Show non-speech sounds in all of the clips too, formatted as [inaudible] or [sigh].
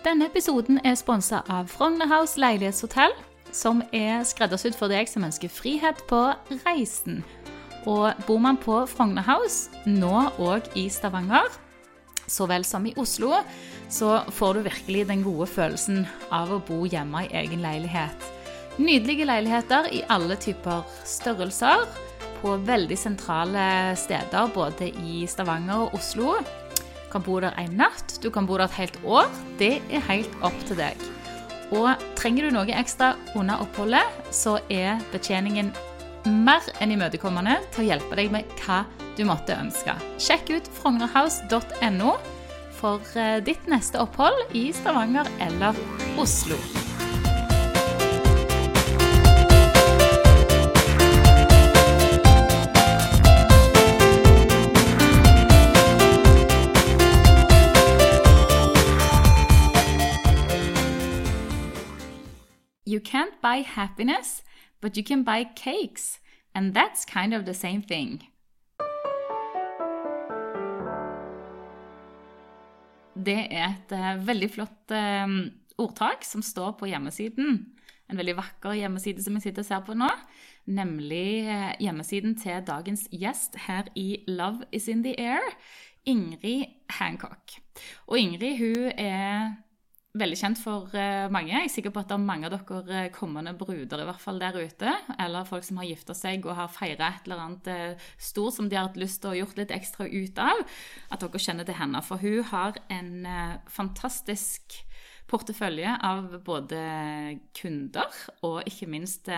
Denne episoden er sponsa av Frogner House leilighetshotell, som er skreddersydd for deg som ønsker frihet på reisen. Og bor man på Frogner House, nå òg i Stavanger, så vel som i Oslo, så får du virkelig den gode følelsen av å bo hjemme i egen leilighet. Nydelige leiligheter i alle typer størrelser, på veldig sentrale steder både i Stavanger og Oslo. Du kan bo der en natt, du kan bo der et helt år. Det er helt opp til deg. Og trenger du noe ekstra under oppholdet, så er betjeningen mer enn imøtekommende til å hjelpe deg med hva du måtte ønske. Sjekk ut frognerhouse.no for eh, ditt neste opphold i Stavanger eller Oslo. You can't buy happiness, but you can buy cakes. And that's kind of the same thing. Det er et uh, veldig flott uh, ordtak som står på hjemmesiden. En veldig vakker hjemmeside som jeg sitter og ser på nå. Nemlig uh, hjemmesiden til dagens gjest her i Love is in the air, Ingrid Hancock. Og Ingrid hun er veldig kjent for mange. Jeg er sikker på at det er mange av dere kommende bruder i hvert fall der ute, eller folk som har gifta seg og har feira et eller annet stort som de har hatt lyst til å gjort litt ekstra ut av, at dere kjenner til henne. For hun har en fantastisk portefølje av både kunder og ikke minst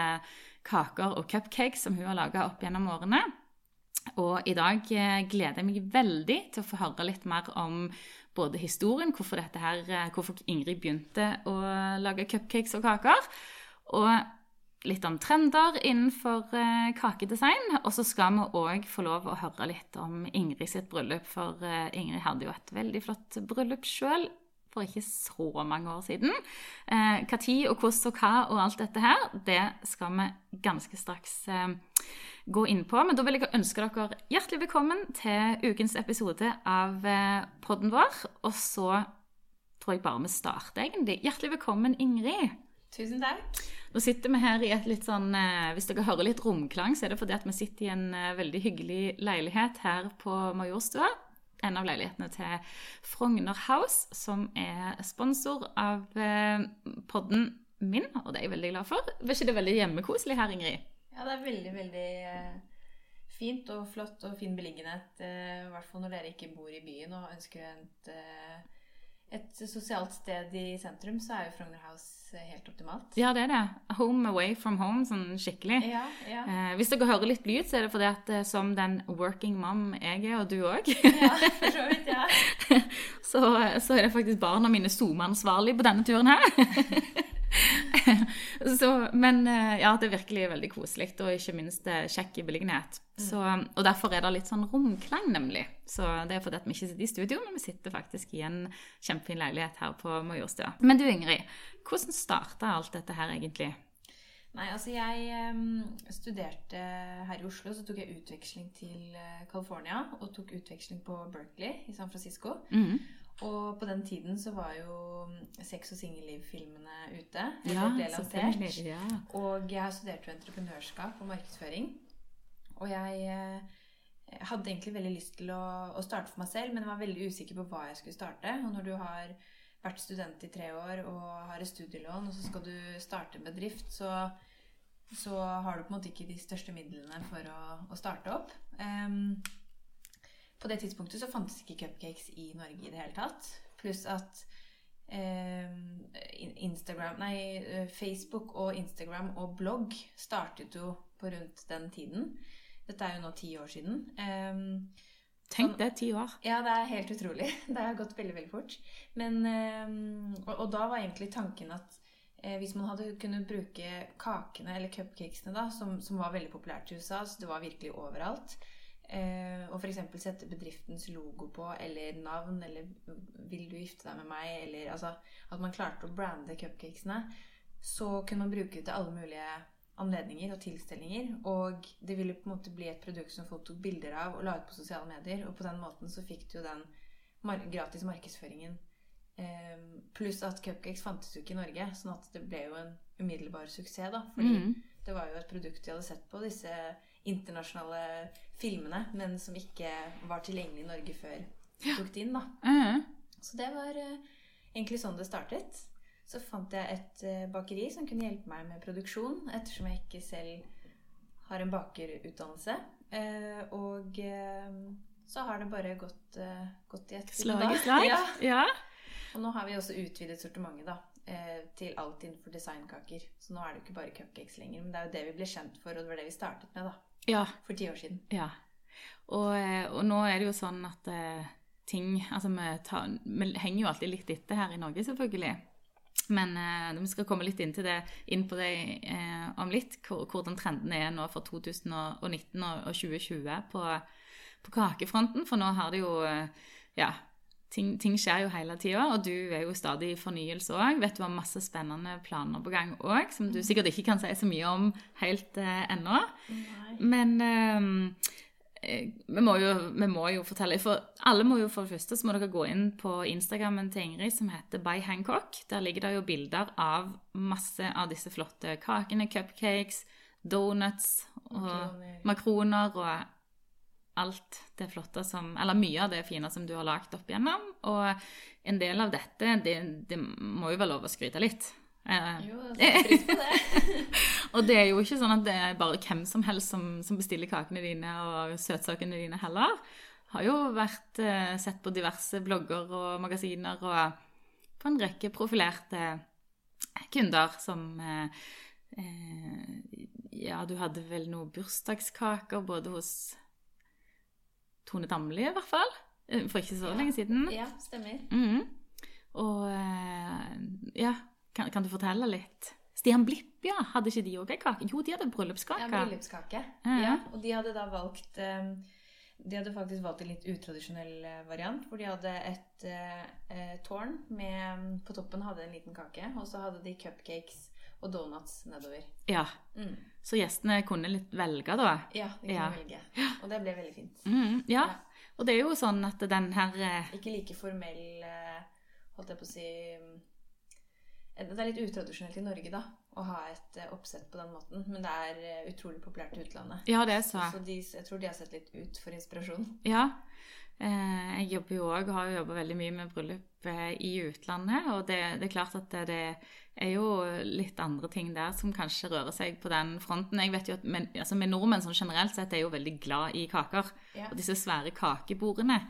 kaker og cupcakes som hun har laga opp gjennom årene. Og i dag gleder jeg meg veldig til å få høre litt mer om både historien, hvorfor, her, hvorfor Ingrid begynte å lage cupcakes og kaker, og litt om trender innenfor kakedesign. Og så skal vi òg få lov å høre litt om Ingrid sitt bryllup, for Ingrid hadde jo et veldig flott bryllup sjøl for ikke så mange år siden. Når eh, og hvordan og hva og alt dette her, det skal vi ganske straks eh, gå inn på. Men da vil jeg ønske dere hjertelig velkommen til ukens episode av eh, podden vår. Og så tror jeg bare vi starter, egentlig. Hjertelig velkommen, Ingrid. Tusen takk. Nå sitter vi her i et litt sånn Hvis dere hører litt romklang, så er det fordi at vi sitter i en veldig hyggelig leilighet her på Majorstua en av leilighetene til Frogner House, som er sponsor av eh, podden min, og det er jeg veldig glad for. Var ikke det veldig hjemmekoselig her, Ingrid? Ja, det er veldig, veldig eh, fint og flott og fin beliggenhet. Eh, I hvert fall når dere ikke bor i byen og ønsker et, et sosialt sted i sentrum, så er jo Frogner House helt optimalt. Ja, det er det. Home away from home, sånn skikkelig. Ja, ja. Eh, hvis dere hører litt lyd, så er det fordi at som den working mom jeg er, og du òg, [laughs] ja, for så vidt, ja. [laughs] så, så er det faktisk barna mine SoMe-ansvarlig på denne turen her. [laughs] [laughs] så, men ja, det er virkelig veldig koselig, og ikke minst kjekk i beliggenhet. Så, og derfor er det litt sånn romklang, nemlig. Så det er fordi at vi ikke sitter i studio, men vi sitter faktisk i en kjempefin leilighet her på Majorstua. Men du Ingrid, hvordan starta alt dette her egentlig? Nei, altså jeg um, studerte her i Oslo, så tok jeg utveksling til California. Og tok utveksling på Berkeley i San Francisco. Mm. Og på den tiden så var jo sex- og singelliv-filmene ute. Ja, ble lansert. Ja. Og jeg studerte jo entreprenørskap og markedsføring. Og jeg eh, hadde egentlig veldig lyst til å, å, starte for meg selv, men jeg var veldig usikker på hva jeg skulle starte. Og når du har vært student i tre år og har et studielån, og så skal du starte en bedrift, så, så har du på en måte ikke de største midlene for å, å starte opp. Um, på det tidspunktet så fantes ikke cupcakes i Norge i det hele tatt. Pluss at eh, Instagram, nei, Facebook og Instagram og blogg startet jo på rundt den tiden. Dette er jo nå ti år siden. Eh, Tenk det, ti år. Ja, det er helt utrolig. [laughs] Det har gått veldig, veldig fort. Men, eh, og, og, da var egentlig tanken at eh, hvis man hadde kunnet bruke kakene, eller cupcakesene, da, som, som var veldig populært i USA, så det var virkelig overalt Eh, og f.eks. sette bedriftens logo på, eller navn, eller 'Vil du gifte deg med meg?' eller altså At man klarte å brande cupcakesene. Så kunne man bruke det til alle mulige anledninger og tilstelninger. Og det ville på en måte bli et produkt som folk tok bilder av og la ut på sosiale medier. Og på den måten så fikk du den gratis markedsføringen pluss at cupcakes fantes jo ikke i Norge, sånn at det ble jo en umiddelbar suksess, da. Fordi Mm. det var jo et produkt de hadde sett på disse internasjonale filmene, men som ikke var tilgjengelig i Norge før de tok det inn, da. Mm. Så det var eh, egentlig sånn det startet. Så fant jeg et eh, bakeri som kunne hjelpe meg med produksjon, ettersom jeg ikke selv har en bakerutdannelse. Eh, og så har det bare gått, gått i ett siden Slag i slag. [laughs] Ja. Ja. Og nå har vi også utvidet sortimentet da, eh, til alt innenfor designkaker. Så nå er det jo ikke bare cupcakes lenger, men det er jo det vi ble kjent for, og det var det vi startet med da, ja. for ti år siden. Ja. Og, eh, og nå er det jo sånn at eh, ting Altså, vi, tar, vi henger jo alltid litt etter her i Norge, selvfølgelig. Men eh, vi skal komme litt inn, til det, inn på det eh, om litt, hvordan trenden er nå for 2019 og, og 2020 på, på kakefronten. For nå har det jo Ja. Ting, ting skjer jo hele tida, og du er jo stadig i fornyelse òg. Vet du har masse spennende planer på gang òg, som du sikkert ikke kan si så mye om helt eh, ennå. Men eh, vi, må jo, vi må jo fortelle For alle må jo for det første så må dere gå inn på Instagrammen til Ingrid, som heter By Hancock. Der ligger det jo bilder av masse av disse flotte kakene, cupcakes, donuts og Makroner. makroner og alt det flotte som Eller mye av det fine som du har lagd opp igjennom. Og en del av dette, det, det må jo være lov å skryte litt. Eh, Jo, jeg setter pris på det. [laughs] og det er jo ikke sånn at det er bare hvem som helst som, som bestiller kakene dine og søtsakene dine heller. Har jo vært eh, sett på diverse blogger og magasiner og på en rekke profilerte kunder som eh, eh, Ja, du hadde vel noen bursdagskaker både hos Tone Damli, i hvert fall. eh, For ikke så Ja. lenge siden. Ja, stemmer. Mhm. Og eh, ja, kan, kan du fortelle litt? Stian Blipp, ja. Hadde ikke de òg ei kake? Jo, de hadde bryllupskake. Ja, bryllupskake. Ja. Ja, og de hadde da valgt eh, De hadde faktisk valgt en litt utradisjonell variant, hvor de hadde et eh, tårn med På toppen hadde en liten kake, og så hadde de cupcakes og donuts nedover. Ja, Mm. Så gjestene kunne litt velge, da. Ja, de kunne Ja. velge. Og det ble veldig fint. Mm, ja. Ja. Og det er jo sånn at den her eh, Ikke like formell, eh, holdt jeg på å si mm, Det er litt utradisjonelt i Norge, da, å ha et eh, oppsett på den måten. Men det er eh, utrolig populært i utlandet. Ja, det er så. Så de, jeg tror de har sett litt ut for inspirasjon. Ja. Eh, jeg jobber jo også, har jo jobba veldig mye med bryllup eh, i utlandet. Og det, det er klart at det, er jo litt andre ting der som kanskje rører seg på den fronten. Jeg vet jo at men, altså, Vi nordmenn sånn generelt sett er jo veldig glad i kaker. Ja. Og disse svære kakebordene,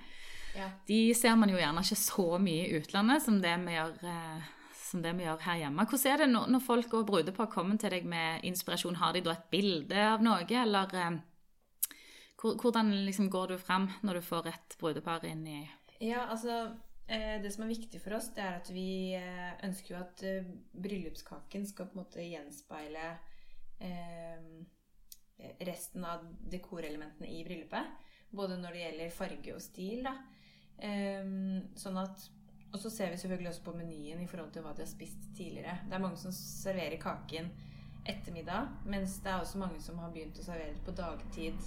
Ja. de ser man jo gjerne ikke så mye i utlandet som det vi gjør, eh, som det vi gjør her hjemme. Hvordan er det når, når folk og brudepar kommer til deg med inspirasjon? Har de da et bilde av noe, eller hvordan liksom går du fram når du får et brudepar inn i Ja, altså eh, Det som er viktig for oss, det er at vi eh, ønsker jo at eh, bryllupskaken skal på en måte gjenspeile resten av dekorelementene i bryllupet. Både når det gjelder farge og stil. da. Sånn at Og så ser vi selvfølgelig også på menyen i forhold til hva de har spist tidligere. Det er mange som serverer kaken ettermiddag, mens det er også mange som har begynt å servere på dagtid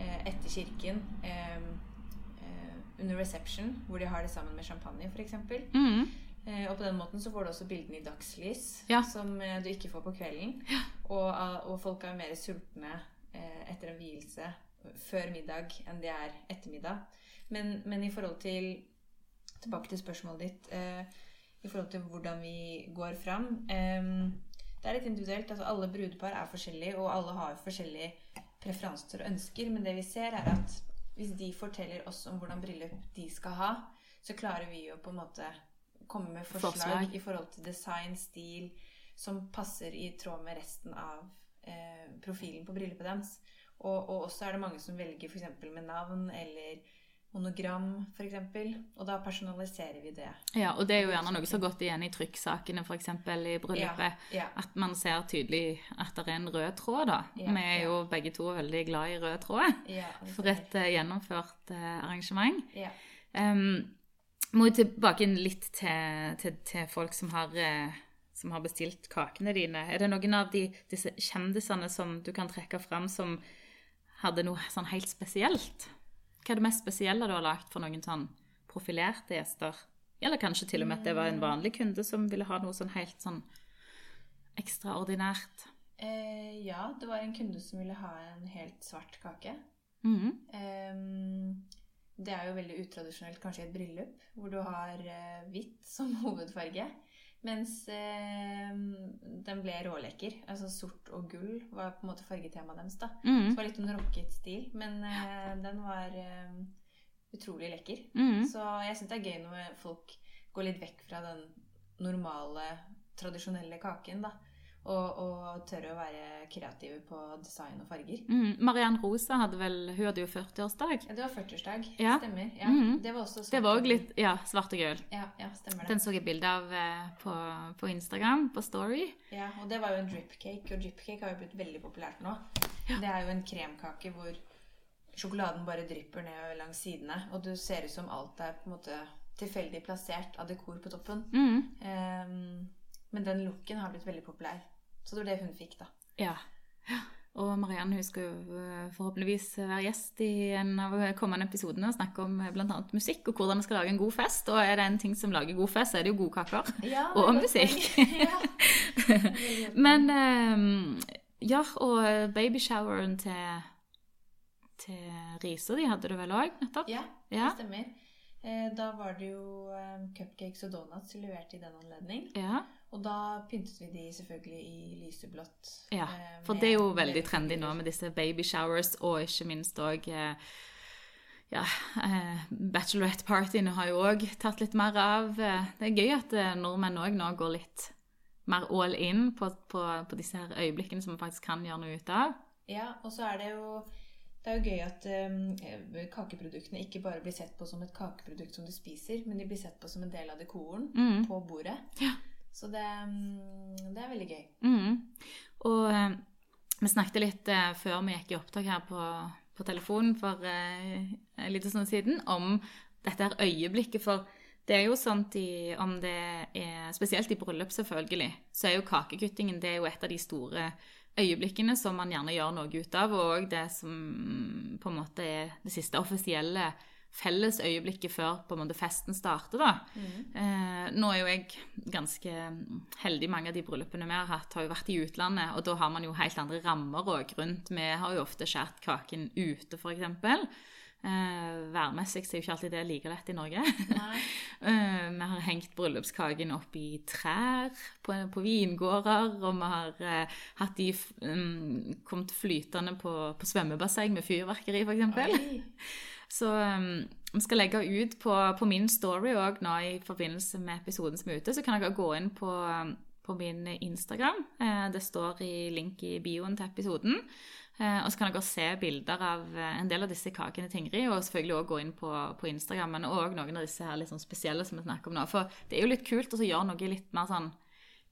etter kirken. Eh, eh, under reception, hvor de har det sammen med champagne f.eks. mm. Eh, og på den måten så får du også bildene i dagslys, Ja. som eh, du ikke får på kvelden. Og, ah, og folk er mer sultne eh, etter en vielse før middag enn de er ettermiddag. Men, men i forhold til Tilbake til spørsmålet ditt. Eh, I forhold til hvordan vi går fram. Eh, det er litt individuelt. altså Alle brudepar er forskjellige, og alle har forskjellige preferanser og ønsker. Men det vi ser, er at hvis de forteller oss om hvordan bryllup de skal ha, så klarer vi jo på en måte komme med forslag, Forslag. i forhold til design, stil, som passer i tråd med resten av eh, profilen på bryllupet deres. Og, og også er det mange som velger f.eks. med navn eller monogram, f.eks. Og da personaliserer vi det. Ja, og det er jo gjerne noe som har gått igjen i trykksakene, f.eks. i bryllupet. Ja, At man ser tydelig at det er en rød tråd, da. Ja, Vi er jo begge to veldig glad i rød tråd. ja, For et uh, gjennomført uh, arrangement. ja. Um, må jo tilbake litt til, til, til folk som har, uh, som har bestilt kakene dine. Er det noen av de, disse kjendisene som du kan trekke fram som hadde noe sånn helt spesielt? Hva er det mest spesielle du har lagd for noen sånn profilerte gjester Eller kanskje til og med at det var en vanlig kunde som ville ha noe sånn helt sånn ekstraordinært. Eh, ja, det var en kunde som ville ha en helt svart kake. Mm -hmm. eh, det er jo veldig utradisjonelt kanskje i et bryllup, hvor du har eh, hvitt som [laughs] hovedfarge. Mens eh, den ble rålekker. Altså sort og gull var på en måte fargetemaet deres. da. Mm. Det var litt en rocket stil, men eh, den var eh, utrolig lekker. Mm. Så jeg syns det er gøy når folk går litt vekk fra den normale, tradisjonelle kaken, da. Og, og tør å være kreative på design og farger. Mm. Mariann Rosa hadde vel Hun hadde jo 40-årsdag. Ja, det var 40-årsdag. Ja. Stemmer. Ja. Mm. Det var også svart Det var også litt Ja, svart og gul. Ja, ja, stemmer det. Den så jeg bilde av eh, på, på Instagram, på Story. Ja, og det var jo en dripcake, og dripcake har jo blitt veldig populært nå. Det er jo en kremkake hvor sjokoladen bare drypper ned langs sidene, og du ser ut som alt er på en måte tilfeldig plassert av dekor på toppen. Mm. Um, men den looken har blitt veldig populær. Så det var det hun fikk, da. Ja. Og Mariann hun skal jo eh, forhåpentligvis være gjest i en av kommende episodene og snakke om bl.a. musikk og hvordan vi skal lage en god fest. Og er det en ting som lager god fest, så er det jo gode kaker. Ja, Og musikk. ja. [laughs] Men eh, ja, og babyshoweren til, til Riise, de hadde du vel òg, nettopp? Ja, Ja. det stemmer. Eh, Da var det jo eh, cupcakes og donuts levert i den anledning. Ja, Og da pyntet vi de selvfølgelig i lyseblått. ja. eh, For det er jo veldig trendy nå med disse babyshowers, og ikke minst òg ja, eh, Bachelorette-partyene har jo òg tatt litt mer av. Eh, Det er gøy at eh, nordmenn òg nå går litt mer all in på, på, på disse her øyeblikkene som man faktisk kan gjøre noe ut av. Ja, og så er det jo det er jo gøy at um, kakeproduktene ikke bare blir sett på som et kakeprodukt som du spiser, men de blir sett på som en del av dekoren Mm. på bordet. Ja. Så det, mm, det er veldig gøy. Mm. Og eh, vi snakket litt eh, før vi gikk i opptak her på, på telefonen for eh, en liten stund siden om dette her øyeblikket. For det er jo sånn i, om det er Spesielt i bryllup, selvfølgelig, så er jo kakekuttingen det er jo et av de store øyeblikkene som man gjerne gjør noe ut av, og det som på en måte er det siste offisielle felles øyeblikket før på en måte festen starter. da. Eh, nå er jo jeg ganske heldig. Mange av de bryllupene vi har hatt, har jo vært i utlandet. Og da har man jo helt andre rammer òg rundt. Vi har jo ofte skåret kaken ute, f.eks. Eh, værmessig så er jo ikke alltid det like lett i Norge. [laughs] Eh, vi har hengt bryllupskaken opp i trær på, på vingårder, og vi har eh, hatt de um, kommet flytende på, på svømmebasseng med fyrverkeri, f.eks. Så um, vi skal legge ut på, på min story òg nå i forbindelse med episoden som er ute. Så kan dere gå inn på, på min Instagram. Eh, det står i link i bioen til episoden. Eh, og så kan dere se bilder av eh, en del av disse kakene til Ingrid, og selvfølgelig også gå inn på, på Instagram, men òg noen av disse her litt sånn spesielle som vi snakker om nå. For det er jo litt kult å gjøre noe litt mer sånn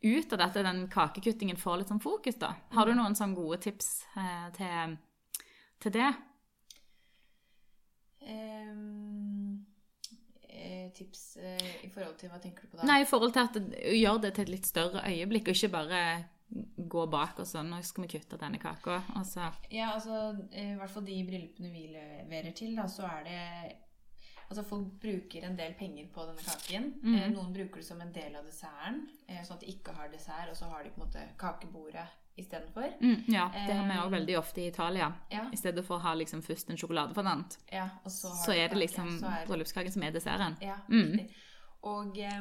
ut av dette, den kakekuttingen får litt sånn fokus, da. Har du noen sånn gode tips eh, til, til det? Ehm, eh, tips eh, i forhold til Hva tenker du på da? Nei, i forhold til at gjør det til et litt større øyeblikk, og ikke bare gå bak og sånn, nå skal vi kutte denne kaka. Ja, altså, eh, i hvert fall de bryllupene vi leverer til, da, så er det Altså, folk bruker en del penger på denne kaken. Eh, Noen bruker det som en del av desserten, eh, sånn at de ikke har dessert, og så har de på en måte kakebordet istedenfor. mm, ja, det har vi Eh, òg veldig ofte i Italia. Ja, I stedet for å ha liksom først en sjokoladefondant, ja, så, så er det kake, liksom er- bryllupskaken som er desserten. Ja, Mm. Og eh,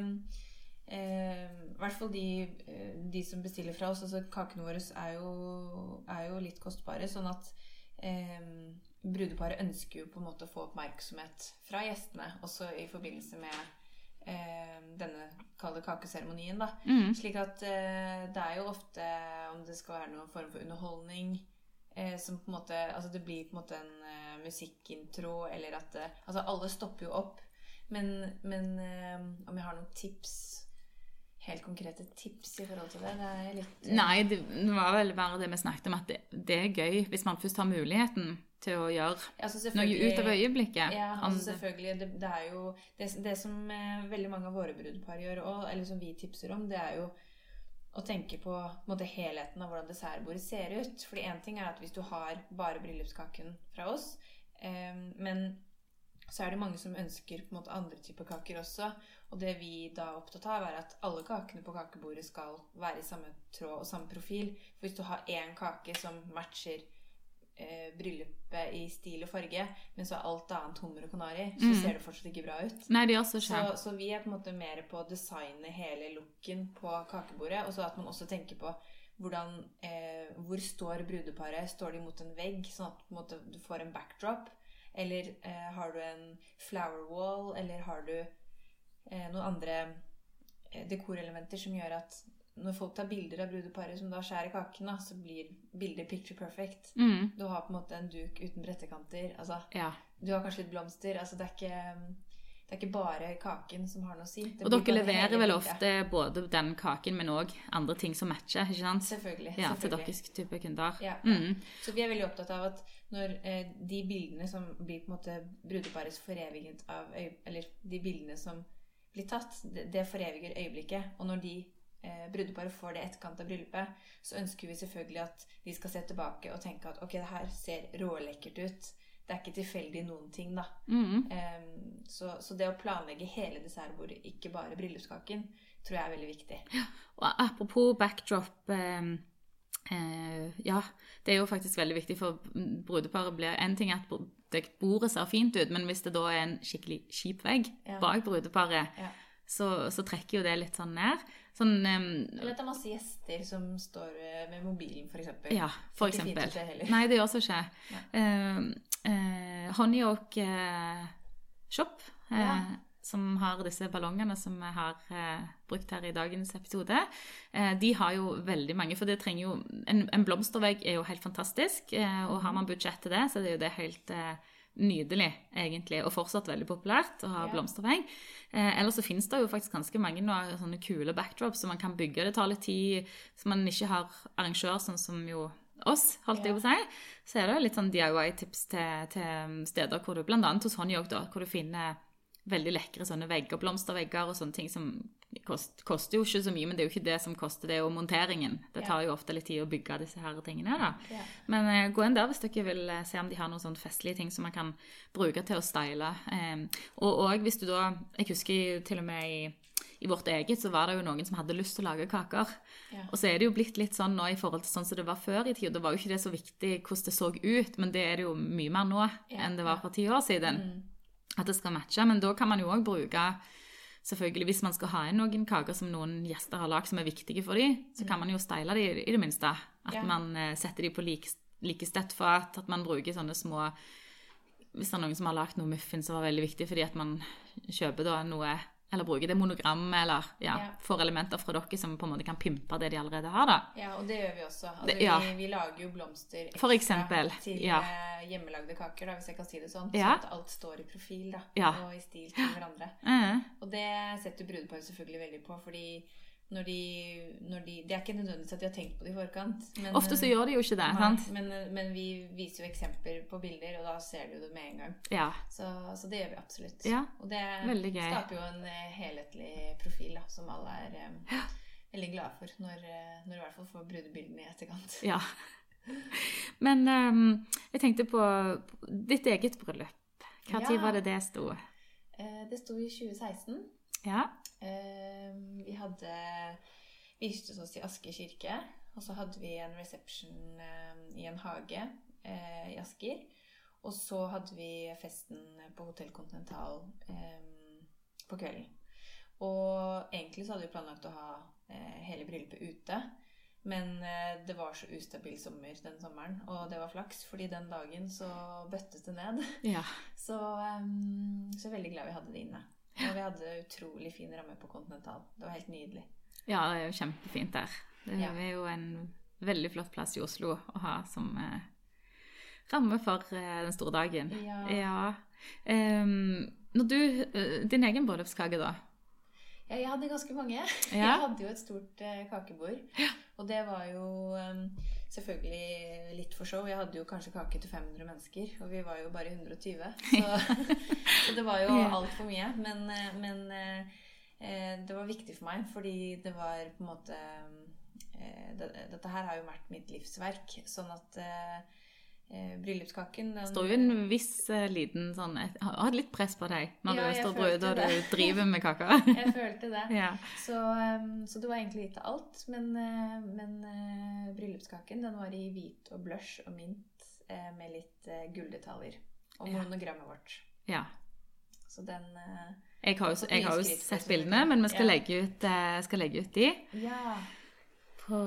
i hvert fall de, eh, de som bestiller fra oss, altså kakene våre er jo, er jo litt kostbare, sånn at eh, brudeparet ønsker jo på en måte å få oppmerksomhet fra gjestene, også i forbindelse med eh, denne kalde kakeseremonien. Mm. Slik at eh, det er jo ofte om det skal være noen form for underholdning eh, som på en måte Altså det blir på en måte en uh, musikkintro, eller at det, Altså alle stopper jo opp. Men, men eh, om jeg har noen tips Helt konkrete tips i forhold til det, det er litt eh, Nei, det, det var vel bare det vi snakket om, at det, det er gøy hvis man først har muligheten til å gjøre altså noe ut av øyeblikket. Ja, altså selvfølgelig. Det, det er jo Det, det som eh, veldig mange av våre brudepar gjør, og, eller som vi tipser om, det er jo å tenke på, på måte, helheten av hvordan dessertbordet ser ut. Fordi én ting er at hvis du har bare bryllupskaken fra oss, eh, men så er det mange som ønsker på en måte andre typer kaker også. Og det vi da er opptatt av, er at alle kakene på kakebordet skal være i samme tråd og samme profil. For hvis du har én kake som matcher eh, bryllupet i stil og farge, men så er alt annet hummer og kanari, så Mm. ser det fortsatt ikke bra ut. Nei, det er så Så, så vi er på en måte mer på å designe hele looken på kakebordet. Og så at man også tenker på hvordan, eh, hvor står brudeparet. Står de mot en vegg, sånn at måte, du får en backdrop? Eller eh, har du en flower wall? Eller har du eh, noen andre eh, dekorelementer som gjør at når folk tar bilder av brudeparet som da skjærer kaken, da, så blir bildet picture perfect. Mm. Du har på en måte en duk uten brettekanter. Altså, Ja. du har kanskje litt blomster. Altså, det, er ikke, det er ikke bare kaken som har noe å si. Det Og dere leverer vel ofte både den kaken, men òg andre ting som matcher, ikke sant? Selvfølgelig. Ja, til deres type kunder. Ja. Mm. Så vi er veldig opptatt av at når eh, de bildene som blir på en måte brudeparets foreviget av. Eller de bildene som blir tatt, det, det foreviger øyeblikket. Og når de brudeparet får det i etterkant av bryllupet, så ønsker vi selvfølgelig at de skal se tilbake og tenke at ok, det her ser rålekkert ut. Det er ikke tilfeldig noen ting, da. Mm. Em, så, så det å planlegge hele dessertbordet, ikke bare bryllupskaken, tror jeg er veldig viktig. Og apropos backdrop eh, Uh, Ja, det er jo faktisk veldig viktig, for brudeparet blir En ting er at bordet ser fint ut, men hvis det da er en skikkelig kjip vegg Ja. bak brudeparet, Ja. så, så trekker jo det litt sånn ned. Sånn um, Eller at det er masse gjester som står eh, med mobilen, f.eks. Ja, for eksempel. Nei, det gjør så ikke. Uh, uh, Honeyok uh, Shop, eh, Ja. som har disse ballongene som vi har eh, brukt her i dagens episode, eh, de har jo veldig mange, for det trenger jo En, en blomstervegg er jo helt fantastisk, eh, og har man budsjett til det, så det er jo det helt eh, nydelig, egentlig, og fortsatt veldig populært å ha Ja. blomstervegg. Eh, ellers så finnes det jo faktisk ganske mange noe, sånne kule backdrops som man kan bygge. Det tar litt tid, så man ikke har arrangør sånn som jo oss, holdt jeg på å si. Så er det litt sånn DIY-tips til, til steder hvor du, annet hos Honeyog, hvor du finner veldig lekre sånne vegger, blomstervegger og sånne ting som kost, koster jo ikke så mye, men det er jo ikke det som koster, det er jo monteringen. Det tar jo ofte litt tid å bygge disse her tingene, da. Ja. Men eh, gå inn der hvis dere vil eh, se om de har noen sånne festlige ting som man kan bruke til å style. Eh, og, òg hvis du da Jeg husker til og med i, i vårt eget så var det jo noen som hadde lyst til å lage kaker. Ja. Og så er det jo blitt litt sånn nå i forhold til sånn som det var før i tida. Det var jo ikke det så viktig hvordan det så ut, men det er det jo mye mer nå Ja, enn det var for ti år siden. Mm. At det skal matche. Men da kan man jo òg bruke Selvfølgelig, Hvis man skal ha inn noen kaker som noen gjester har lagd som er viktige for dem, så kan man jo style dem i det minste. At. Ja. man eh, setter dem på like, likestett fat, at man bruker sånne små Hvis det er noen som har lagd noe muffins som var veldig viktig fordi at man kjøper da noe Eller bruker det monogrammet, eller ja, Ja. får elementer fra dere som på en måte kan pimpe det de allerede har, da. Ja, og det gjør vi også. Altså, Det- ja. vi, vi lager jo blomster ekstra For eksempel, til ja. eh, hjemmelagde kaker, da, hvis jeg kan si det sånn. Sånn at alt står i profil da, og i stil til hverandre. [laughs] Eh, Og det setter brudeparet selvfølgelig veldig på, fordi når de, når de Det er ikke nødvendigvis at de har tenkt på det i forkant. Men, Ofte så gjør de jo ikke det. Nei, sant? Men, men vi viser jo eksempler på bilder, og da ser du det med en gang. Ja. Så, så det gjør vi absolutt. Ja, og det skaper jo en eh, helhetlig profil da, som alle er ja. veldig glade for, når, eh, når du i hvert fall får brudebildene i etterkant. Ja. Men um, jeg tenkte på ditt eget bryllup. Hva Ja. var det det sto? Eh, det sto i 2016. Ja. Eh, vi hadde Vi giftet oss i Asker kirke. Og så hadde vi en reception eh, i en hage eh, i Asker. Og så hadde vi festen på Hotell Continental eh, på kvelden. Og egentlig så hadde vi planlagt å ha eh, hele bryllupet ute. Men eh, det var så ustabil sommer den sommeren, og det var flaks, fordi den dagen så bøttes det ned. ja. [laughs] Så, um, så veldig glad vi hadde det inne. Og vi hadde utrolig fin ramme på Continental. Det var helt nydelig. Ja, det er jo kjempefint der. Det Ja. er jo en veldig flott plass i Oslo å ha som eh, ramme for eh, den store dagen. Ja. Ehm, når du eh, Din egen bryllupskake, da? Ja, jeg hadde ganske mange. [laughs] Ja. Jeg hadde jo et stort eh, kakebord. Og det var jo um, selvfølgelig litt for show. Jeg hadde jo kanskje kake til 500 mennesker, og vi var jo bare 120. [laughs] Så, så det var jo altfor mye. Men, eh, men eh, eh, det var viktig for meg, fordi det var på en måte eh, det, Dette her har jo vært mitt livsverk. Sånn at eh, bryllupskaken den, står jo en viss eh, liten sånn Jeg har litt press på deg når Ja, du står brud og du driver med kaka. [laughs] Jeg følte det. ja. Så, um, så det var egentlig litt av alt. Men, uh, men uh, bryllupskaken den var i hvit og blush og mint eh, med litt eh, gulldetaljer. Og Ja. monogrammet vårt. ja. Så den eh, Jeg har jo, jeg har jo sett bildene, men vi skal, legge ut, eh, skal legge ut de Ja. På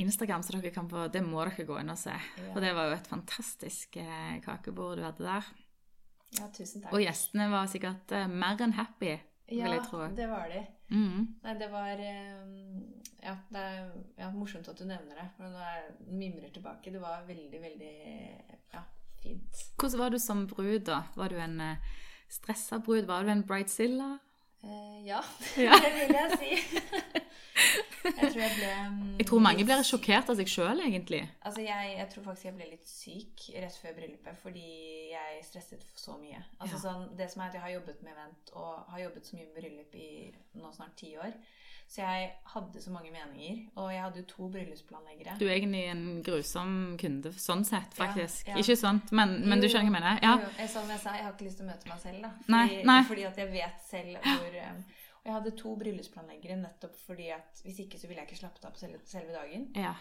Instagram, så dere kan få, det må dere gå inn og se. Ja. For det var jo et fantastisk eh, kakebord du hadde der. ja, tusen takk. Og gjestene var sikkert eh, mer enn happy, vil ja, jeg tro. det var de. Mm. Nei, det var eh, Ja, det er ja, morsomt at du nevner det. For når jeg mimrer tilbake, det var veldig, veldig ja, fint. Hvordan var du som brud, da? Var du en stressa brud? Var du en bridezilla? Eh, ja, [laughs] Ja. det vil jeg si. [laughs] jeg tror jeg ble mm, Jeg tror mange blir sjokkert av seg sjøl, egentlig. Altså, jeg, jeg tror faktisk jeg ble litt syk rett før bryllupet fordi jeg stresset så mye. Altså, Ja. sånn, det som er at Jeg har jobbet med event og har jobbet så mye med bryllup i nå snart ti år. Så jeg hadde så mange meninger. Og jeg hadde jo to bryllupsplanleggere. Du er egentlig en grusom kunde sånn sett, faktisk. ja. Ikke sånt, men, men du skjønner hva jeg mener? Ja. Jo, som jeg sa, jeg har ikke lyst til å møte meg selv, da. Fordi, Nei, nei. fordi at jeg vet selv hvor um, Og jeg hadde to bryllupsplanleggere nettopp fordi at hvis ikke så ville jeg ikke slappet av på selve, selve dagen. ja.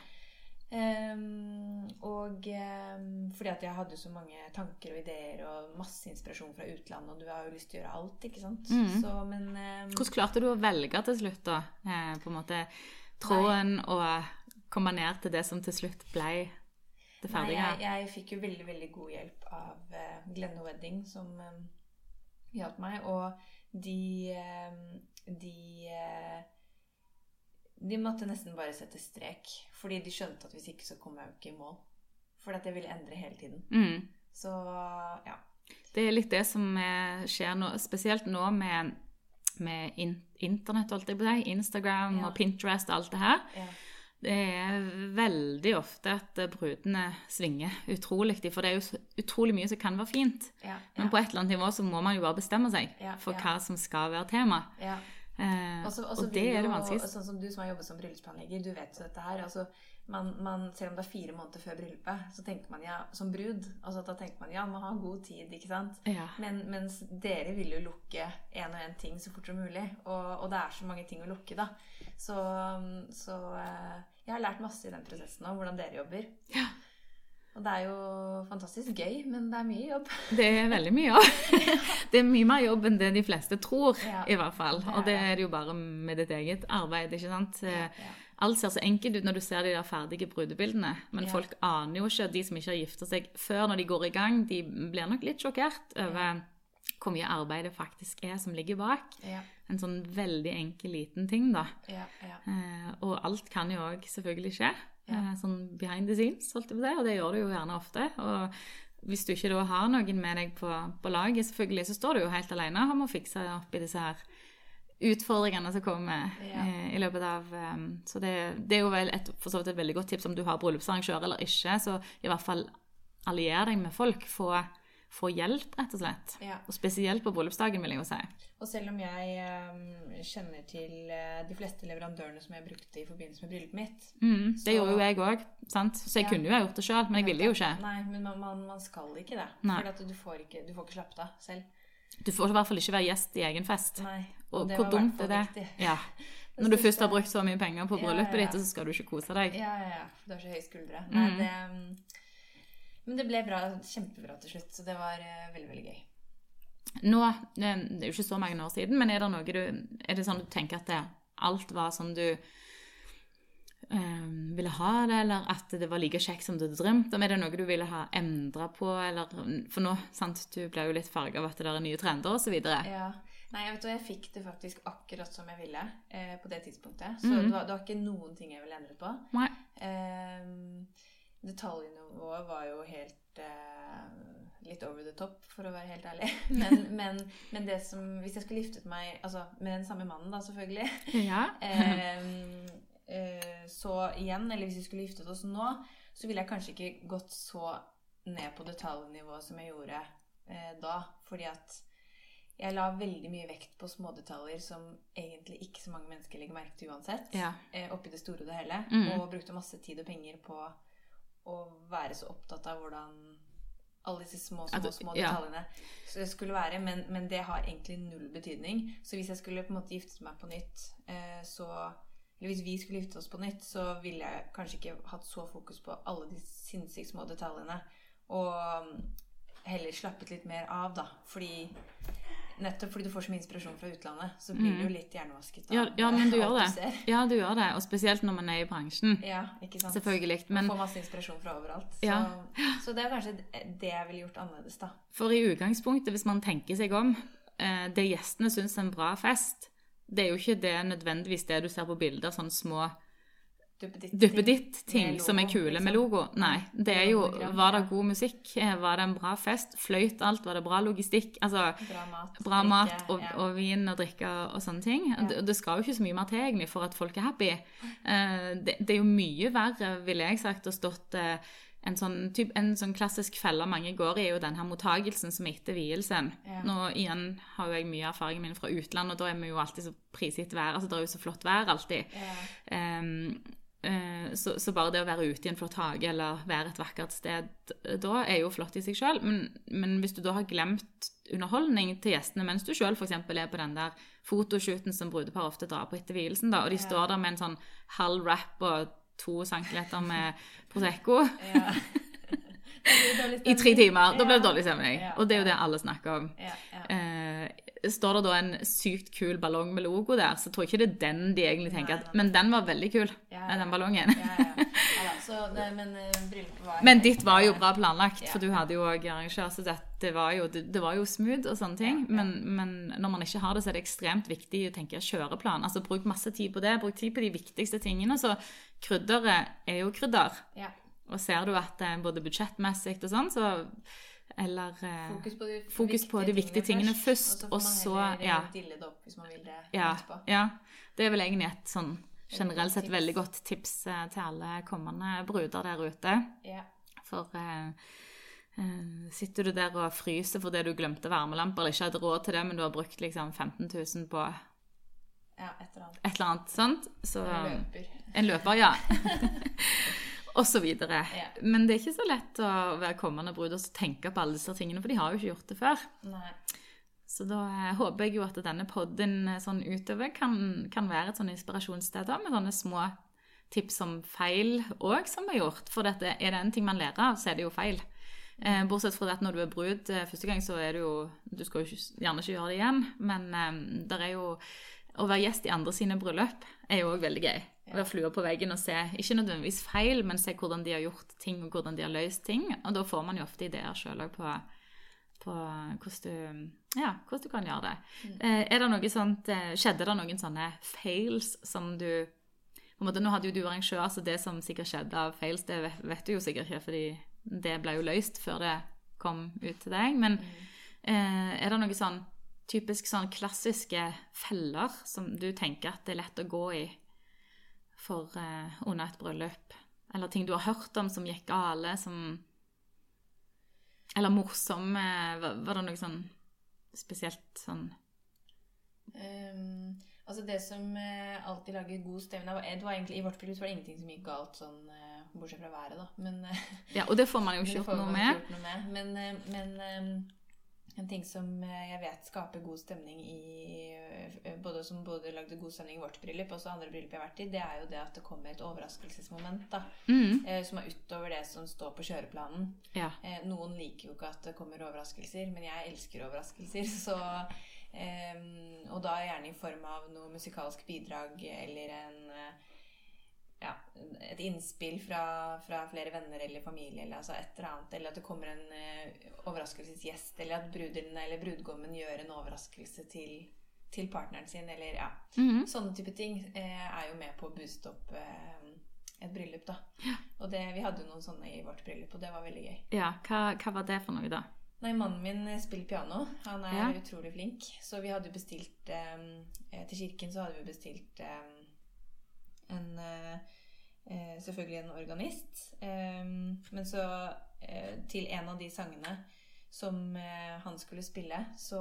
Um, og um, fordi at jeg hadde så mange tanker og ideer og masse inspirasjon fra utlandet, og du har jo lyst til å gjøre alt, ikke sant? Mm. Så, men um, Hvordan klarte du å velge til slutt, da? Eh, på en måte tråden og komme ned til det som til slutt ble det Nei, ferdige? jeg, jeg fikk jo veldig, veldig god hjelp av uh, Glenno Wedding, som hjalp meg. Og de De uh, De måtte nesten bare sette strek. Fordi de skjønte at hvis ikke, så kom jeg jo ikke i mål. For at jeg ville endre hele tiden. Mm. Så ja. Det er litt det som eh, skjer nå, spesielt nå med, med in internett, holdt jeg på å si. Instagram Ja. og Pinterest og alt det her. ja. Det er veldig ofte at brudene svinger utrolig. For det er jo utrolig mye som kan være fint. ja, Men på et eller annet nivå så må man jo bare bestemme seg Ja, for ja. hva som skal være tema. ja. Eh, Også, også og det er det vanskeligste. Sånn som du som har jobbet som bryllupsplanlegger, du vet jo dette her. Altså, man, man, selv om det er fire måneder før bryllupet, så tenker man ja, som brud altså, Da tenker man ja, man har god tid, ikke sant? Ja. Men, mens dere vil jo lukke én og én ting så fort som mulig. Og, og det er så mange ting å lukke, da. Så, så eh, jeg har lært masse i den prosessen òg, hvordan dere jobber. Ja. Og det er jo fantastisk gøy, men det er mye jobb. [laughs] Det er veldig mye jobb. [laughs] Det er mye mer jobb enn det de fleste tror, Ja, i hvert fall. Og det er det jo bare med ditt eget arbeid, ikke sant. Ja, Eh, ja. Alt ser så enkelt ut når du ser de der ferdige brudebildene, men folk aner jo ikke, de som ikke har gifta seg før når de går i gang, de blir nok litt sjokkert over hvor mye arbeid det faktisk er som ligger bak. Ja, En sånn veldig enkel, liten ting, da. ja, ja. Eh, og alt kan jo òg selvfølgelig skje. Eh, sånn behind the scenes, holdt jeg på å si, og det gjør det jo gjerne ofte. Og hvis du ikke da har noen med deg på, på laget, selvfølgelig, så står du jo helt alene om å fikse opp i disse her utfordringene som kommer eh, i løpet av um, Så det, det er jo vel et, for så vidt et veldig godt tips om du har bryllupsarrangør eller ikke, så i hvert fall allier deg med folk. Få, få hjelp, rett og slett. ja. Og spesielt på bryllupsdagen, vil jeg jo si. Og selv om jeg um, kjenner til eh, de fleste leverandørene som jeg brukte i forbindelse med bryllupet mitt Mm, det Så- gjorde jo jeg òg, sant. Så jeg Ja. kunne jo ha gjort det sjøl, men jeg ville jo ikke. Nei, men man, man, man skal ikke det. Nei. For du får ikke, du får ikke slappet av selv. Du får i hvert fall ikke være gjest i egen fest. Nei. Og det hvor dumt er det? Ja. [laughs] Når du først har brukt så mye penger på bryllupet ja, ja. ditt, så skal du ikke kose deg. Ja, ja, ja. Du har så høye skuldre. Nei, Mm. det, mm, men det ble bra, kjempebra til slutt, så det var eh, veldig, veldig gøy. Nå, eh, det er jo ikke så mange år siden, men er det noe du Er det sånn du tenker at det, alt var som du eh, ville ha det, eller at det var like kjekt som du hadde drømt om? Er det noe du ville ha endra på, eller For nå, sant, du blir jo litt farga av at det er nye trender osv. Ja. Nei, jeg vet du, jeg fikk det faktisk akkurat som jeg ville eh, på det tidspunktet. Så Mhm. det, var, det var ikke noen ting jeg ville endret på. Nei. Eh, detaljnivået var jo helt eh, litt over the top, for å være helt ærlig. [laughs] Men, men, men det som Hvis jeg skulle giftet meg altså, med den samme mannen, da, selvfølgelig Ja. [laughs] eh, eh, Så igjen, eller hvis vi skulle giftet oss nå, så ville jeg kanskje ikke gått så ned på detaljnivået som jeg gjorde eh, da. Fordi at jeg la veldig mye vekt på smådetaljer som egentlig ikke så mange mennesker legger merke til uansett. ja. Eh, oppi det store og det hele. Mm. Og brukte masse tid og penger på å være så opptatt av hvordan alle disse små, små, små detaljene ja. skulle være, men, men det har egentlig null betydning. Så hvis jeg skulle på en måte gifte meg på nytt, eh, så Eller hvis vi skulle gifte oss på nytt, så ville jeg kanskje ikke hatt så fokus på alle de sinnssykt små detaljene. Og mm, heller slappet litt mer av, da. Fordi Nettopp fordi du får så mye inspirasjon fra utlandet, så blir du jo litt hjernevasket Ja, ja, men du gjør det. Ja, du gjør det. Og spesielt når man er i bransjen. Ja, ikke sant? Selvfølgelig. Man får masse inspirasjon fra overalt. Så, Ja. så det er kanskje det jeg ville gjort annerledes, da. For i utgangspunktet, hvis man tenker seg om, eh, det gjestene syns er en bra fest, det er jo ikke det nødvendigvis det du ser på bilder, sånne små Duppeditt-ting. som er kule liksom. med logo. Nei, det er jo Var det god musikk? Eh, Var det en bra fest? Fløyt alt? Var det bra logistikk? Altså Bra mat. bra drikke, mat og, ja. og vin og drikke og sånne ting. Det, det skal jo ikke så mye mer til egentlig for at folk er happy. Uh, det, det er jo mye verre, ville jeg sagt, å stått uh, en sånn, typ, en sånn klassisk felle mange går i, er jo den her mottagelsen som er etter vielsen. Ja. Nå igjen har jo jeg mye erfaring min fra utlandet, og da er vi jo alltid så prisgitt vær. Altså det er jo så flott vær alltid. Ja. Eh, så, så bare det å være ute i en flott hage eller være et vakkert sted da, er jo flott i seg sjøl. Men, men hvis du da har glemt underholdning til gjestene mens du sjøl f.eks. er på den der fotoshooten som brudepar ofte drar på etter vielsen, da, og de står der med en sånn halv wrap og to centimeter med Prosecco Ja. [laughs] I tre timer, da blir det dårlig stemning. Og det er jo det alle snakker om. Står det da en sykt kul ballong med logo der, så tror jeg ikke det er den de egentlig tenker at. Men den var veldig kul, Ja, ja. den ballongen. Ja, [laughs] så nei, men eh, var Men ditt var jo bra planlagt, for du hadde jo òg arrangør, så det, det, var jo, det, var jo smooth og sånne ting. Men, men når man ikke har det, så er det ekstremt viktig å tenke kjøreplan. Altså Bruk masse tid på det. Bruk tid på de viktigste tingene. Så krydderet er jo krydder. Ja. Og ser du at eh, både budsjettmessig og sånn, så Eller eh, Fokus på de, Fokus på de viktige tingene først, og så ja. dille det opp hvis man vil det ja, ja. Det er vel egentlig et sånn generelt sett veldig godt tips eh, til alle kommende bruder der ute. Ja. For eh, eh, sitter du der og fryser fordi du glemte varmelamper eller ikke hadde råd til det, men du har brukt liksom 15 000 på ja, et eller annet. et eller annet sant? så En løper. En løper, ja. [laughs] og så videre. Ja. Men det er ikke så lett å være kommende brud og tenke på alle disse tingene, for de har jo ikke gjort det før. Nei. Så da eh, håper jeg jo at denne podden eh, sånn utover kan, kan være et sånn inspirasjonssted da, med sånne små tips om feil òg som er gjort. For dette, er det en ting man lærer av, så er det jo feil. Eh, bortsett fra at når du er brud eh, første gang, så er det jo Du skal jo ikke, gjerne ikke gjøre det igjen, men eh, det er jo Å være gjest i andre sine bryllup er jo òg veldig gøy. Å være flua på veggen og se ikke nødvendigvis feil, men se hvordan de har gjort ting, og hvordan de har løst ting. Og da får man jo ofte ideer sjøl òg på på hvordan du, ja, hvordan du kan gjøre det. Mm. er det noe sånt, eh, Skjedde det noen sånne fails som du på en måte, Nå hadde jo du arrangør, så det som sikkert skjedde av fails, det vet, vet du jo sikkert ikke, fordi det ble jo løst før det kom ut til deg. Men mm. er det noen sånn typisk sånn klassiske feller som du tenker at det er lett å gå i for eh, under et bryllup? Eller ting du har hørt om som gikk gale, som Eller morsomme Var, var det noe sånn spesielt sånn um, altså Det som eh, alltid lager god stemning Ed var, egentlig, I vårt bryllup var det ingenting som gikk galt, sånn, eh, bortsett fra været. da. Men, eh, Ja, og det får man jo [laughs] ikke gjort noe med. noe med. Men, eh, men ehm, en ting som eh, jeg vet skaper god stemning i eh, både, Som både lagde god stemning i vårt bryllup og også andre bryllup jeg har vært i, det er jo det at det kommer et overraskelsesmoment. da, Mm, eh, Som er utover det som står på kjøreplanen. ja. Eh, noen liker jo ikke at det kommer overraskelser, men jeg elsker overraskelser. [laughs] Så, eh, og da gjerne i form av noe musikalsk bidrag eller en ja, et innspill fra, fra flere venner eller familie, eller altså et eller annet. Eller at det kommer en uh, overraskelsesgjest, eller at bruden eller brudgommen gjør en overraskelse til, til partneren sin, eller ja. Mhm. Sånne type ting uh, er jo med på å booste opp uh, et bryllup, da. Og det, vi hadde jo noen sånne i vårt bryllup, og det var veldig gøy. ja. Hva, hva var det for noe, da? Nei, mannen min spiller piano. Han er Ja. utrolig flink. Så vi hadde jo bestilt eh, Til kirken så hadde vi bestilt eh, en eh, eh, Selvfølgelig en organist. Eh, men så eh, til en av de sangene som han skulle spille, så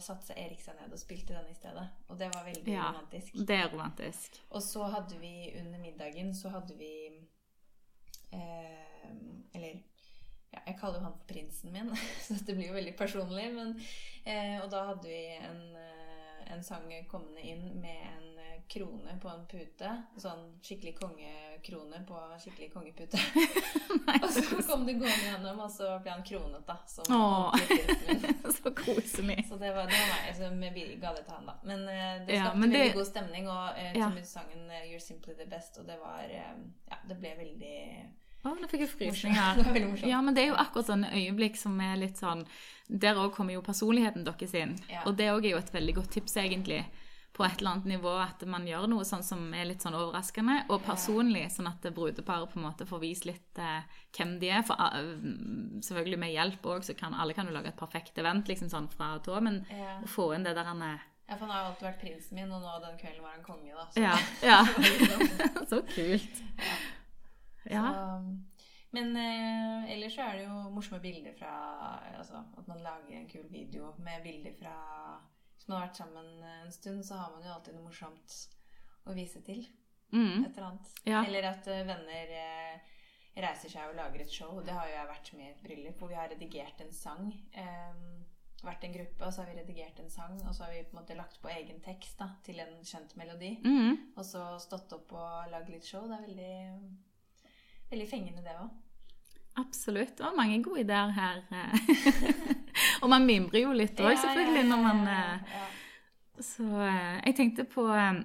satte Erik seg ned og spilte den i stedet. Og det var veldig Ja. romantisk. Det er romantisk. Og så hadde vi under middagen så hadde vi eh, Eller ja, Jeg kaller jo han for prinsen min, [laughs] så det blir jo veldig personlig. Men, eh, og da hadde vi en, en sang kommende inn med en krone på en pute. Sånn skikkelig kongekrone på skikkelig kongepute. [laughs] [laughs] og så kom det gående gjennom, og så ble han kronet, da. Som. [laughs] Så koselig. Så det var, det var meg som ga det til han, da. Men uh, det Ja, skapte det- veldig god stemning, og uh, Ja. til sangen eh, 'You're Simply The Best', og det var uh, Ja, det ble veldig Å, nå fikk jeg frysninger. Det. Ja, men det er jo akkurat sånne øyeblikk som er litt sånn Der òg kommer jo personligheten deres inn. Ja. Og det òg er jo et veldig godt tips, egentlig. På et eller annet nivå at man gjør noe sånn som er litt sånn overraskende og personlig, sånn at brudeparet på en måte får vist litt eh, hvem de er. For uh, selvfølgelig med hjelp òg, så kan alle kan jo lage et perfekt event liksom sånn fra tå, men Ja. å få inn det der han er Ja, for han har jo alltid vært prinsen min, og nå den kvelden var han konge, da. Så Ja. ja. [laughs] liksom- [laughs] så kult. Ja. Så, men eh, ellers så er det jo morsomme bilder fra Altså at man lager en kul video med bilder fra Hvis man har vært sammen en stund, så har man jo alltid noe morsomt å vise til. Mm. Et eller annet. Ja. Eller at eh, venner eh, reiser seg og lager et show. Det har jo jeg vært med i et bryllup, hvor vi har redigert en sang. Um, vært en gruppe, og så har vi redigert en sang, og så har vi på en måte lagt på egen tekst da, til en kjent melodi. Mm. Og så stått opp og lagd litt show. Det er veldig, veldig fengende, det òg. Absolutt. Det var mange gode ideer her. [laughs] og man mimrer jo litt òg, selvfølgelig, når man eh, Så eh, jeg tenkte på eh,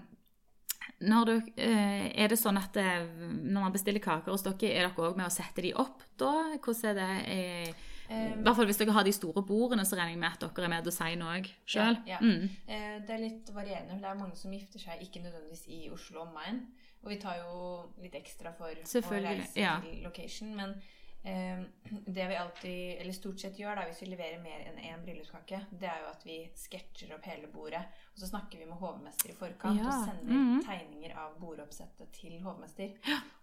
du, eh, Er det sånn at når man bestiller kaker hos dere, er dere òg med å sette de opp da? Hvordan er det? I hvert fall hvis dere har de store bordene, så regner jeg med at dere er med og designer òg sjøl. Ja, ja. Mm. Det er litt varierende. for Det er mange som gifter seg ikke nødvendigvis i Oslo og omegn. Og vi tar jo litt ekstra for å reise ja. til location. Men det vi alltid, eller stort sett gjør da, hvis vi leverer mer enn én bryllupskake, det er jo at vi sketsjer opp hele bordet. Og så snakker vi med hovmester i forkant Ja, og sender mhm. tegninger av bordoppsettet til hovmester.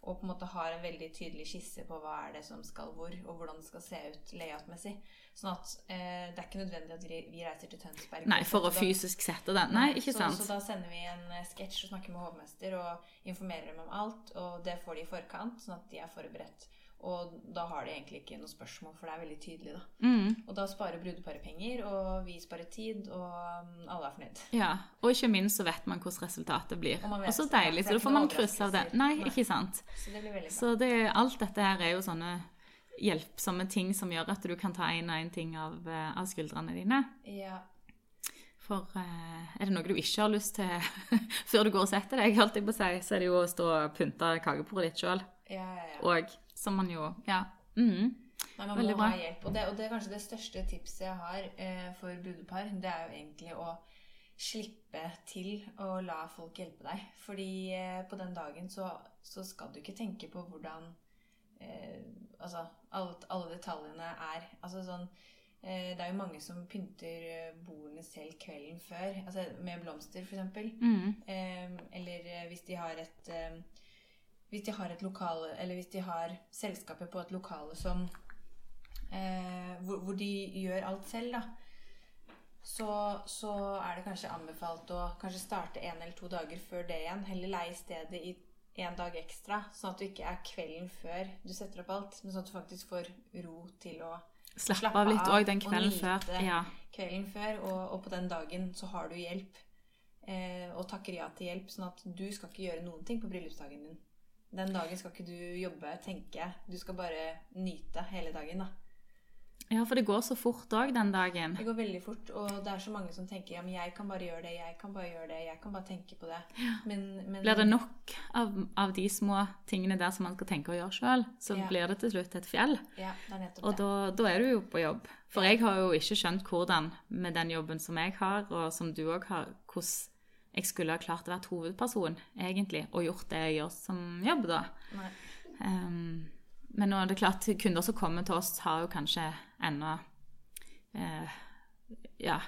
Og på en måte har en veldig tydelig skisse på hva er det som skal hvor, og hvordan det skal se ut layoutmessig. Sånn at eh, det er ikke nødvendig at vi, reiser til Tønsberg. Nei, for å fysisk sette den. Nei, ikke så, sant? Så da sender vi en eh, sketsj og snakker med hovmester og informerer dem om alt. Og det får de i forkant, sånn at de er forberedt. Og da har de egentlig ikke noe spørsmål, for det er veldig tydelig. da. Mm. Og da sparer brudeparet penger, og vi sparer tid, og mm, alle er fornøyd. Ja, og ikke minst så vet man hvordan resultatet blir. Og vet- Og så deilig, så da får man kryss av det. Nei, Nei. ikke sant. Så det blir veldig bra. Så det, alt dette her er jo sånne hjelpsomme ting som gjør at du kan ta en og en ting av, eh, av skuldrene dine. Ja. For eh, er det noe du ikke har lyst til [laughs] før du går og setter deg, holdt jeg på å si, så er det jo å stå og pynte kakebordet ditt sjøl. Ja, ja, ja. Og som man jo Ja. Mm. Nei, man Veldig må bra. ha hjelp. Og det, og det er kanskje det største tipset jeg har eh, for brudepar. Det er jo egentlig å slippe til å la folk hjelpe deg. Fordi eh, på den dagen så, så skal du ikke tenke på hvordan eh, Altså alle, alle detaljene er. Altså sånn eh, Det er jo mange som pynter eh, bordene selv kvelden før. Altså med blomster, f.eks. Mm. Eh, eller hvis de har et Hvis de har et lokale Eller hvis de har selskapet på et lokale som eh, hvor, hvor de gjør alt selv, da. Så, så er det kanskje anbefalt å kanskje starte en eller to dager før det igjen. Heller leie stedet i en dag ekstra, sånn at du ikke er kvelden før du setter opp alt, men sånn at du faktisk får ro til å Slappe Slappe av litt òg den kvelden før. Ja. kvelden før, og, og på den dagen så har du hjelp. Eh, og takker ja til hjelp, sånn at du skal ikke gjøre noen ting på bryllupsdagen din. Den dagen skal ikke du jobbe, tenke. Du skal bare nyte hele dagen, da. ja, for det går så fort òg den dagen. Det går veldig fort, og det er så mange som tenker ja, men jeg kan bare gjøre det, jeg kan bare gjøre det, jeg kan bare tenke på det. Men, men Blir det nok av, av de små tingene der som man skal tenke og gjøre sjøl, så Ja. blir det til slutt et fjell. Ja, det er nettopp Og det. da, da er du jo på jobb. For jeg har jo ikke skjønt hvordan, med den jobben som jeg har, og som du òg har, hvordan jeg skulle ha klart å være hovedperson, egentlig, og gjort det jeg gjør som jobb, da. Ehm, men nå er det klart, kunder som kommer til oss, har jo kanskje enda eh, ja,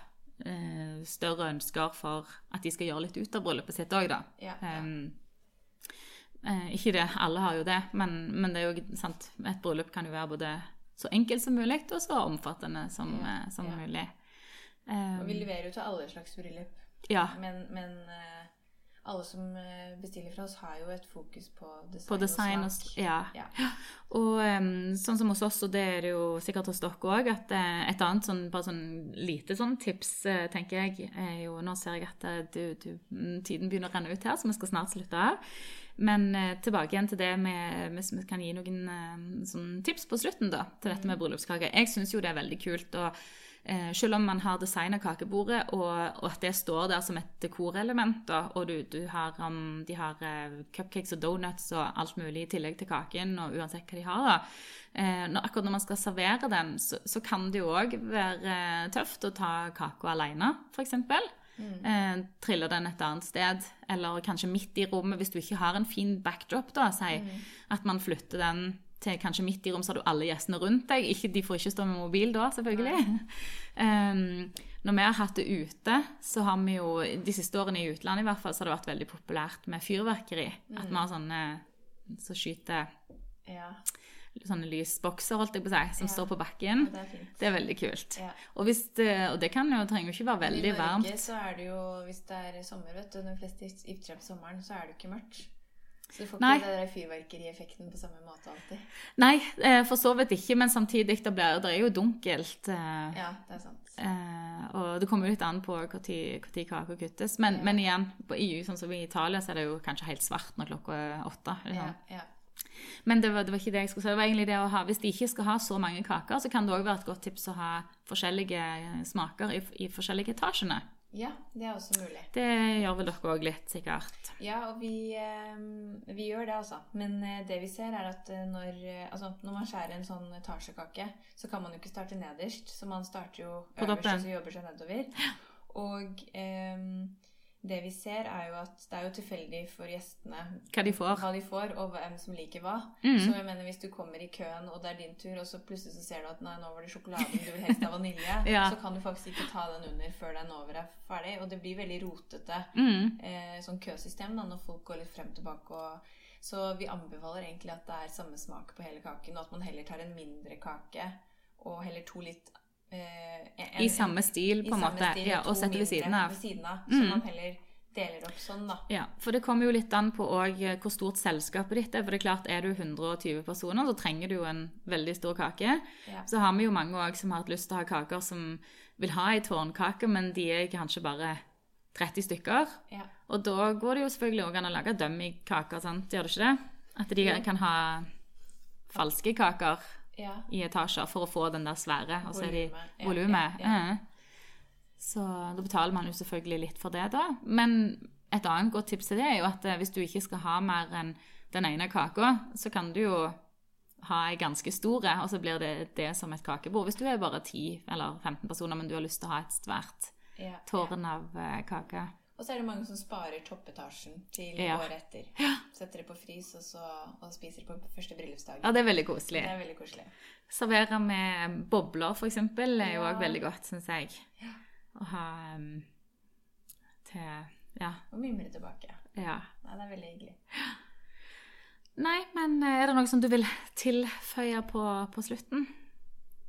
eh, større ønsker for at de skal gjøre litt ut av bryllupet sitt òg, da. Ja, ja. Um, eh, ikke det, alle har jo det, men, men det er jo sant, et bryllup kan jo være både så enkelt som mulig og så omfattende som, eh, som mulig. Og vi Ehm, leverer jo til alle slags bryllup. Ja, Men, men eh, alle som eh, bestiller fra oss, har jo et fokus på design, På design og smak. Ja. Ja. Og sånn som hos oss, og det er det jo sikkert hos dere òg, at eh, et annet sånn, bare sånn lite sånn tips, tenker jeg, er jo Nå ser jeg at du, du, mm, tiden begynner å renne ut her, så vi skal snart slutte av. Men tilbake igjen til det med Hvis vi kan gi noen sånn tips på slutten, da, til dette med bryllupskake. Jeg syns jo det er veldig kult. og selv om man har designa kakebordet, og, og at det står der som et dekorelement, og du, du har, um, de har eh, cupcakes og donuts og alt mulig i tillegg til kaken, og uansett hva de har, da. Eh, når, akkurat når man skal servere den, så, så kan det jo òg være eh, tøft å ta kaka alene, f.eks. Mm. trille den et annet sted, eller kanskje midt i rommet hvis du ikke har en fin backdrop. da, si At man flytter den til kanskje midt i rom, så har du alle gjestene rundt deg. Ikke, de får ikke stå med mobil da, selvfølgelig. Um, [laughs] når vi har hatt det ute, så har vi jo de siste årene i utlandet i hvert fall, så har det vært veldig populært med fyrverkeri. At vi har sånne som skyter Ja, sånne lysbokser, holdt jeg på å si, som Ja. står på bakken. det er. Det er veldig kult. Ja. Og, hvis det, og det kan jo, trenger jo ikke være veldig I Norge varmt. så er det jo, hvis det er sommer, vet du, de fleste gifter seg på sommeren, så er det jo ikke mørkt. Så du får Nei. ikke den fyrverkerieffekten på samme måte alltid. Nei, eh, for så vidt ikke, men samtidig det, blir, det er jo dunkelt. eh, Ja, det er sant. Eh, og det kommer jo litt an på når kaka kuttes. Men, Ja. men igjen, på EU, sånn som i Italia, så er det jo kanskje helt svart når klokka er åtte. Ja, Liksom. ja. Men det var, det var ikke det jeg skulle si. Det var egentlig det å ha, Hvis de ikke skal ha så mange kaker, så kan det òg være et godt tips å ha forskjellige smaker i, i forskjellige etasjene. Ja, det er også mulig. Det gjør vel dere òg litt, sikkert. Ja, og vi, eh, vi gjør det, altså. Men eh, det vi ser, er at eh, når, altså, når man skjærer en sånn etasjekake, så kan man jo ikke starte nederst. Så man starter jo øverst og så jobber seg nedover. Og eh, det vi ser, er jo at det er jo tilfeldig for gjestene Hva de får. hva de får, og hvem som liker hva. Mm. Så jeg mener, hvis du kommer i køen, og det er din tur, og så plutselig så ser du at nei, nå var det sjokoladen, du vil helst ha vanilje, [laughs] Ja. så kan du faktisk ikke ta den under før den over er ferdig. Og det blir veldig rotete Mm. eh, sånn køsystem da, når folk går litt frem tilbake. Og, så vi anbefaler egentlig at det er samme smak på hele kaken, og at man heller tar en mindre kake og heller to litt en, I samme stil, på en måte. stil, ja, og setter ved siden av. Ved siden av Mm. Man heller deler opp sånn, da. Ja, for det kommer jo litt an på også hvor stort selskapet ditt er. For det er klart, er du 120 personer, så trenger du jo en veldig stor kake. Ja. Så har vi jo mange òg som har hatt lyst til å ha kaker som vil ha ei tårnkake, men de er kanskje bare 30 stykker. Ja. Og da går det jo selvfølgelig også an å lage dummy-kaker, sant? Gjør det ikke det? At de kan ha falske kaker ja. i etasjer for å få den der svære, og så er de Volumet. Så da betaler man jo selvfølgelig litt for det, da. Men et annet godt tips til det er jo at eh, hvis du ikke skal ha mer enn den ene kaka, så kan du jo ha ei ganske stor, og så blir det det som et kakebord. Hvis du er bare 10 eller 15 personer, men du har lyst til å ha et svært tårn av eh, kake. Og så er det mange som sparer toppetasjen til Ja. året etter. Setter det på frys, og så og spiser på første bryllupsdag. Ja, det er veldig koselig. Det er veldig koselig. Servere med bobler, eksempel, er jo Ja. òg veldig godt, syns jeg. Å ha um, til Ja. Og mimre tilbake. ja. Nei, det er veldig hyggelig. Nei, men eh, er det noe som du vil tilføye på, på slutten?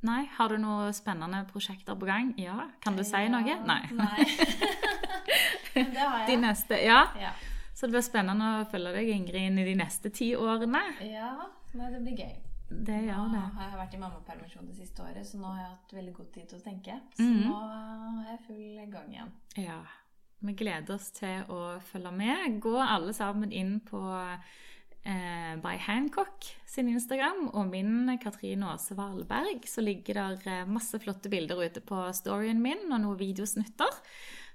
Nei? Har du noen spennende prosjekter på gang? Ja? Kan du si Ja. noe? Nei. Nei. [laughs] [laughs] Men det har De neste, ja. Ja. Så det blir spennende å følge deg, Ingrid, inn i de neste ti årene. ja. Nei, det blir gøy. Det gjør det. Jeg har vært i mammapermisjon det siste året, så nå har jeg hatt veldig god tid til å tenke. Så Mhm. nå er jeg full gang igjen. Ja. Vi gleder oss til å følge med. Gå alle sammen inn på eh, By Hancock sin Instagram og min Katrine Aase Valberg. Så ligger der eh, masse flotte bilder ute på storyen min og noen videosnutter.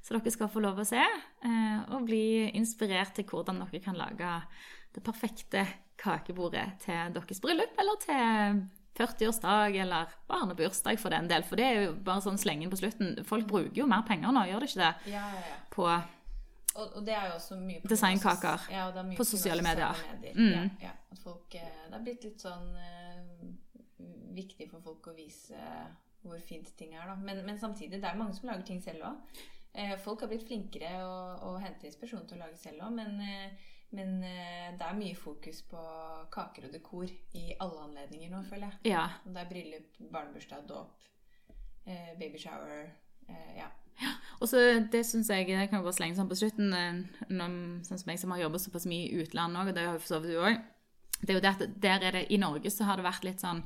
Så dere skal få lov å se eh, og bli inspirert til hvordan dere kan lage det perfekte kakebordet til deres bryllup eller til 40-årsdag eller barnebursdag for den del. For det er jo bare sånn slengen på slutten. Folk bruker jo mer penger nå, gjør det ikke det? Ja, ja, ja. På Og, og det er jo også mye på Designkaker. Ja, mye På sosiale medier. medier. Mm. Ja, ja. At folk, eh, det er blitt litt sånn uh, viktig for folk å vise hvor fint ting er, da. Men, men samtidig, det er mange som lager ting selv òg. Eh, folk har blitt flinkere å, å hente inspirasjon til å lage selv òg, men, eh, men eh, det er mye fokus på kaker og dekor i alle anledninger nå, føler jeg. Ja. Om det er bryllup, barnebursdag, dåp, babyshower. ja. ja. Og så det synes jeg det kan jeg bare slenge sånn på slutten, noen når, sånn som jeg som har jobbet såpass mye i utlandet òg, og det har jo for så vidt du òg. Det er jo det at der er det I Norge så har det vært litt sånn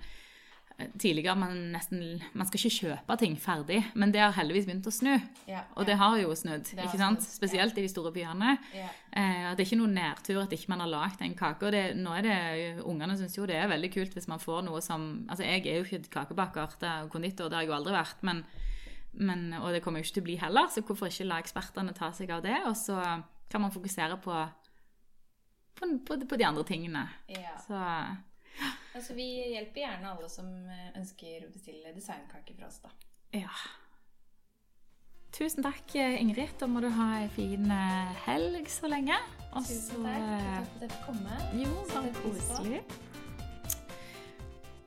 Tidligere man nesten Man skal ikke kjøpe ting ferdig, men det har heldigvis begynt å snu. Ja, Og det har jo snudd, har ikke sant? snudd, Spesielt i de store byene. ja. Eh, det er ikke noen nedtur at ikke man har lagd en kake. og det, nå er det, Ungene syns jo det er veldig kult hvis man får noe som altså Jeg er jo ikke kakebaker det er konditor, det har jeg jo aldri vært. Men, men, og det kommer jo ikke til å bli heller, så hvorfor ikke la ekspertene ta seg av det? Og så kan man fokusere på, på, på, på de andre tingene. ja. Så Altså, vi hjelper gjerne alle som eh, ønsker å bestille designkaker fra oss, da. ja. Tusen takk, Ingrid. Da må du ha ei en fin eh, helg så lenge. Også, Tusen takk. eh, Takk for at jeg fikk komme. Jo, bare koselig.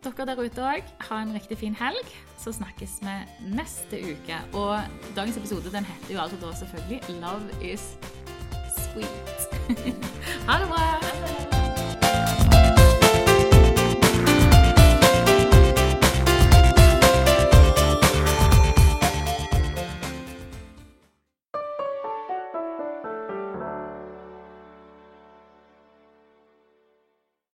Dere der ute òg, ha en riktig fin helg. Så snakkes vi neste uke. Og dagens episode den heter jo altså da selvfølgelig 'Love is sweet'. [laughs] ha det bra!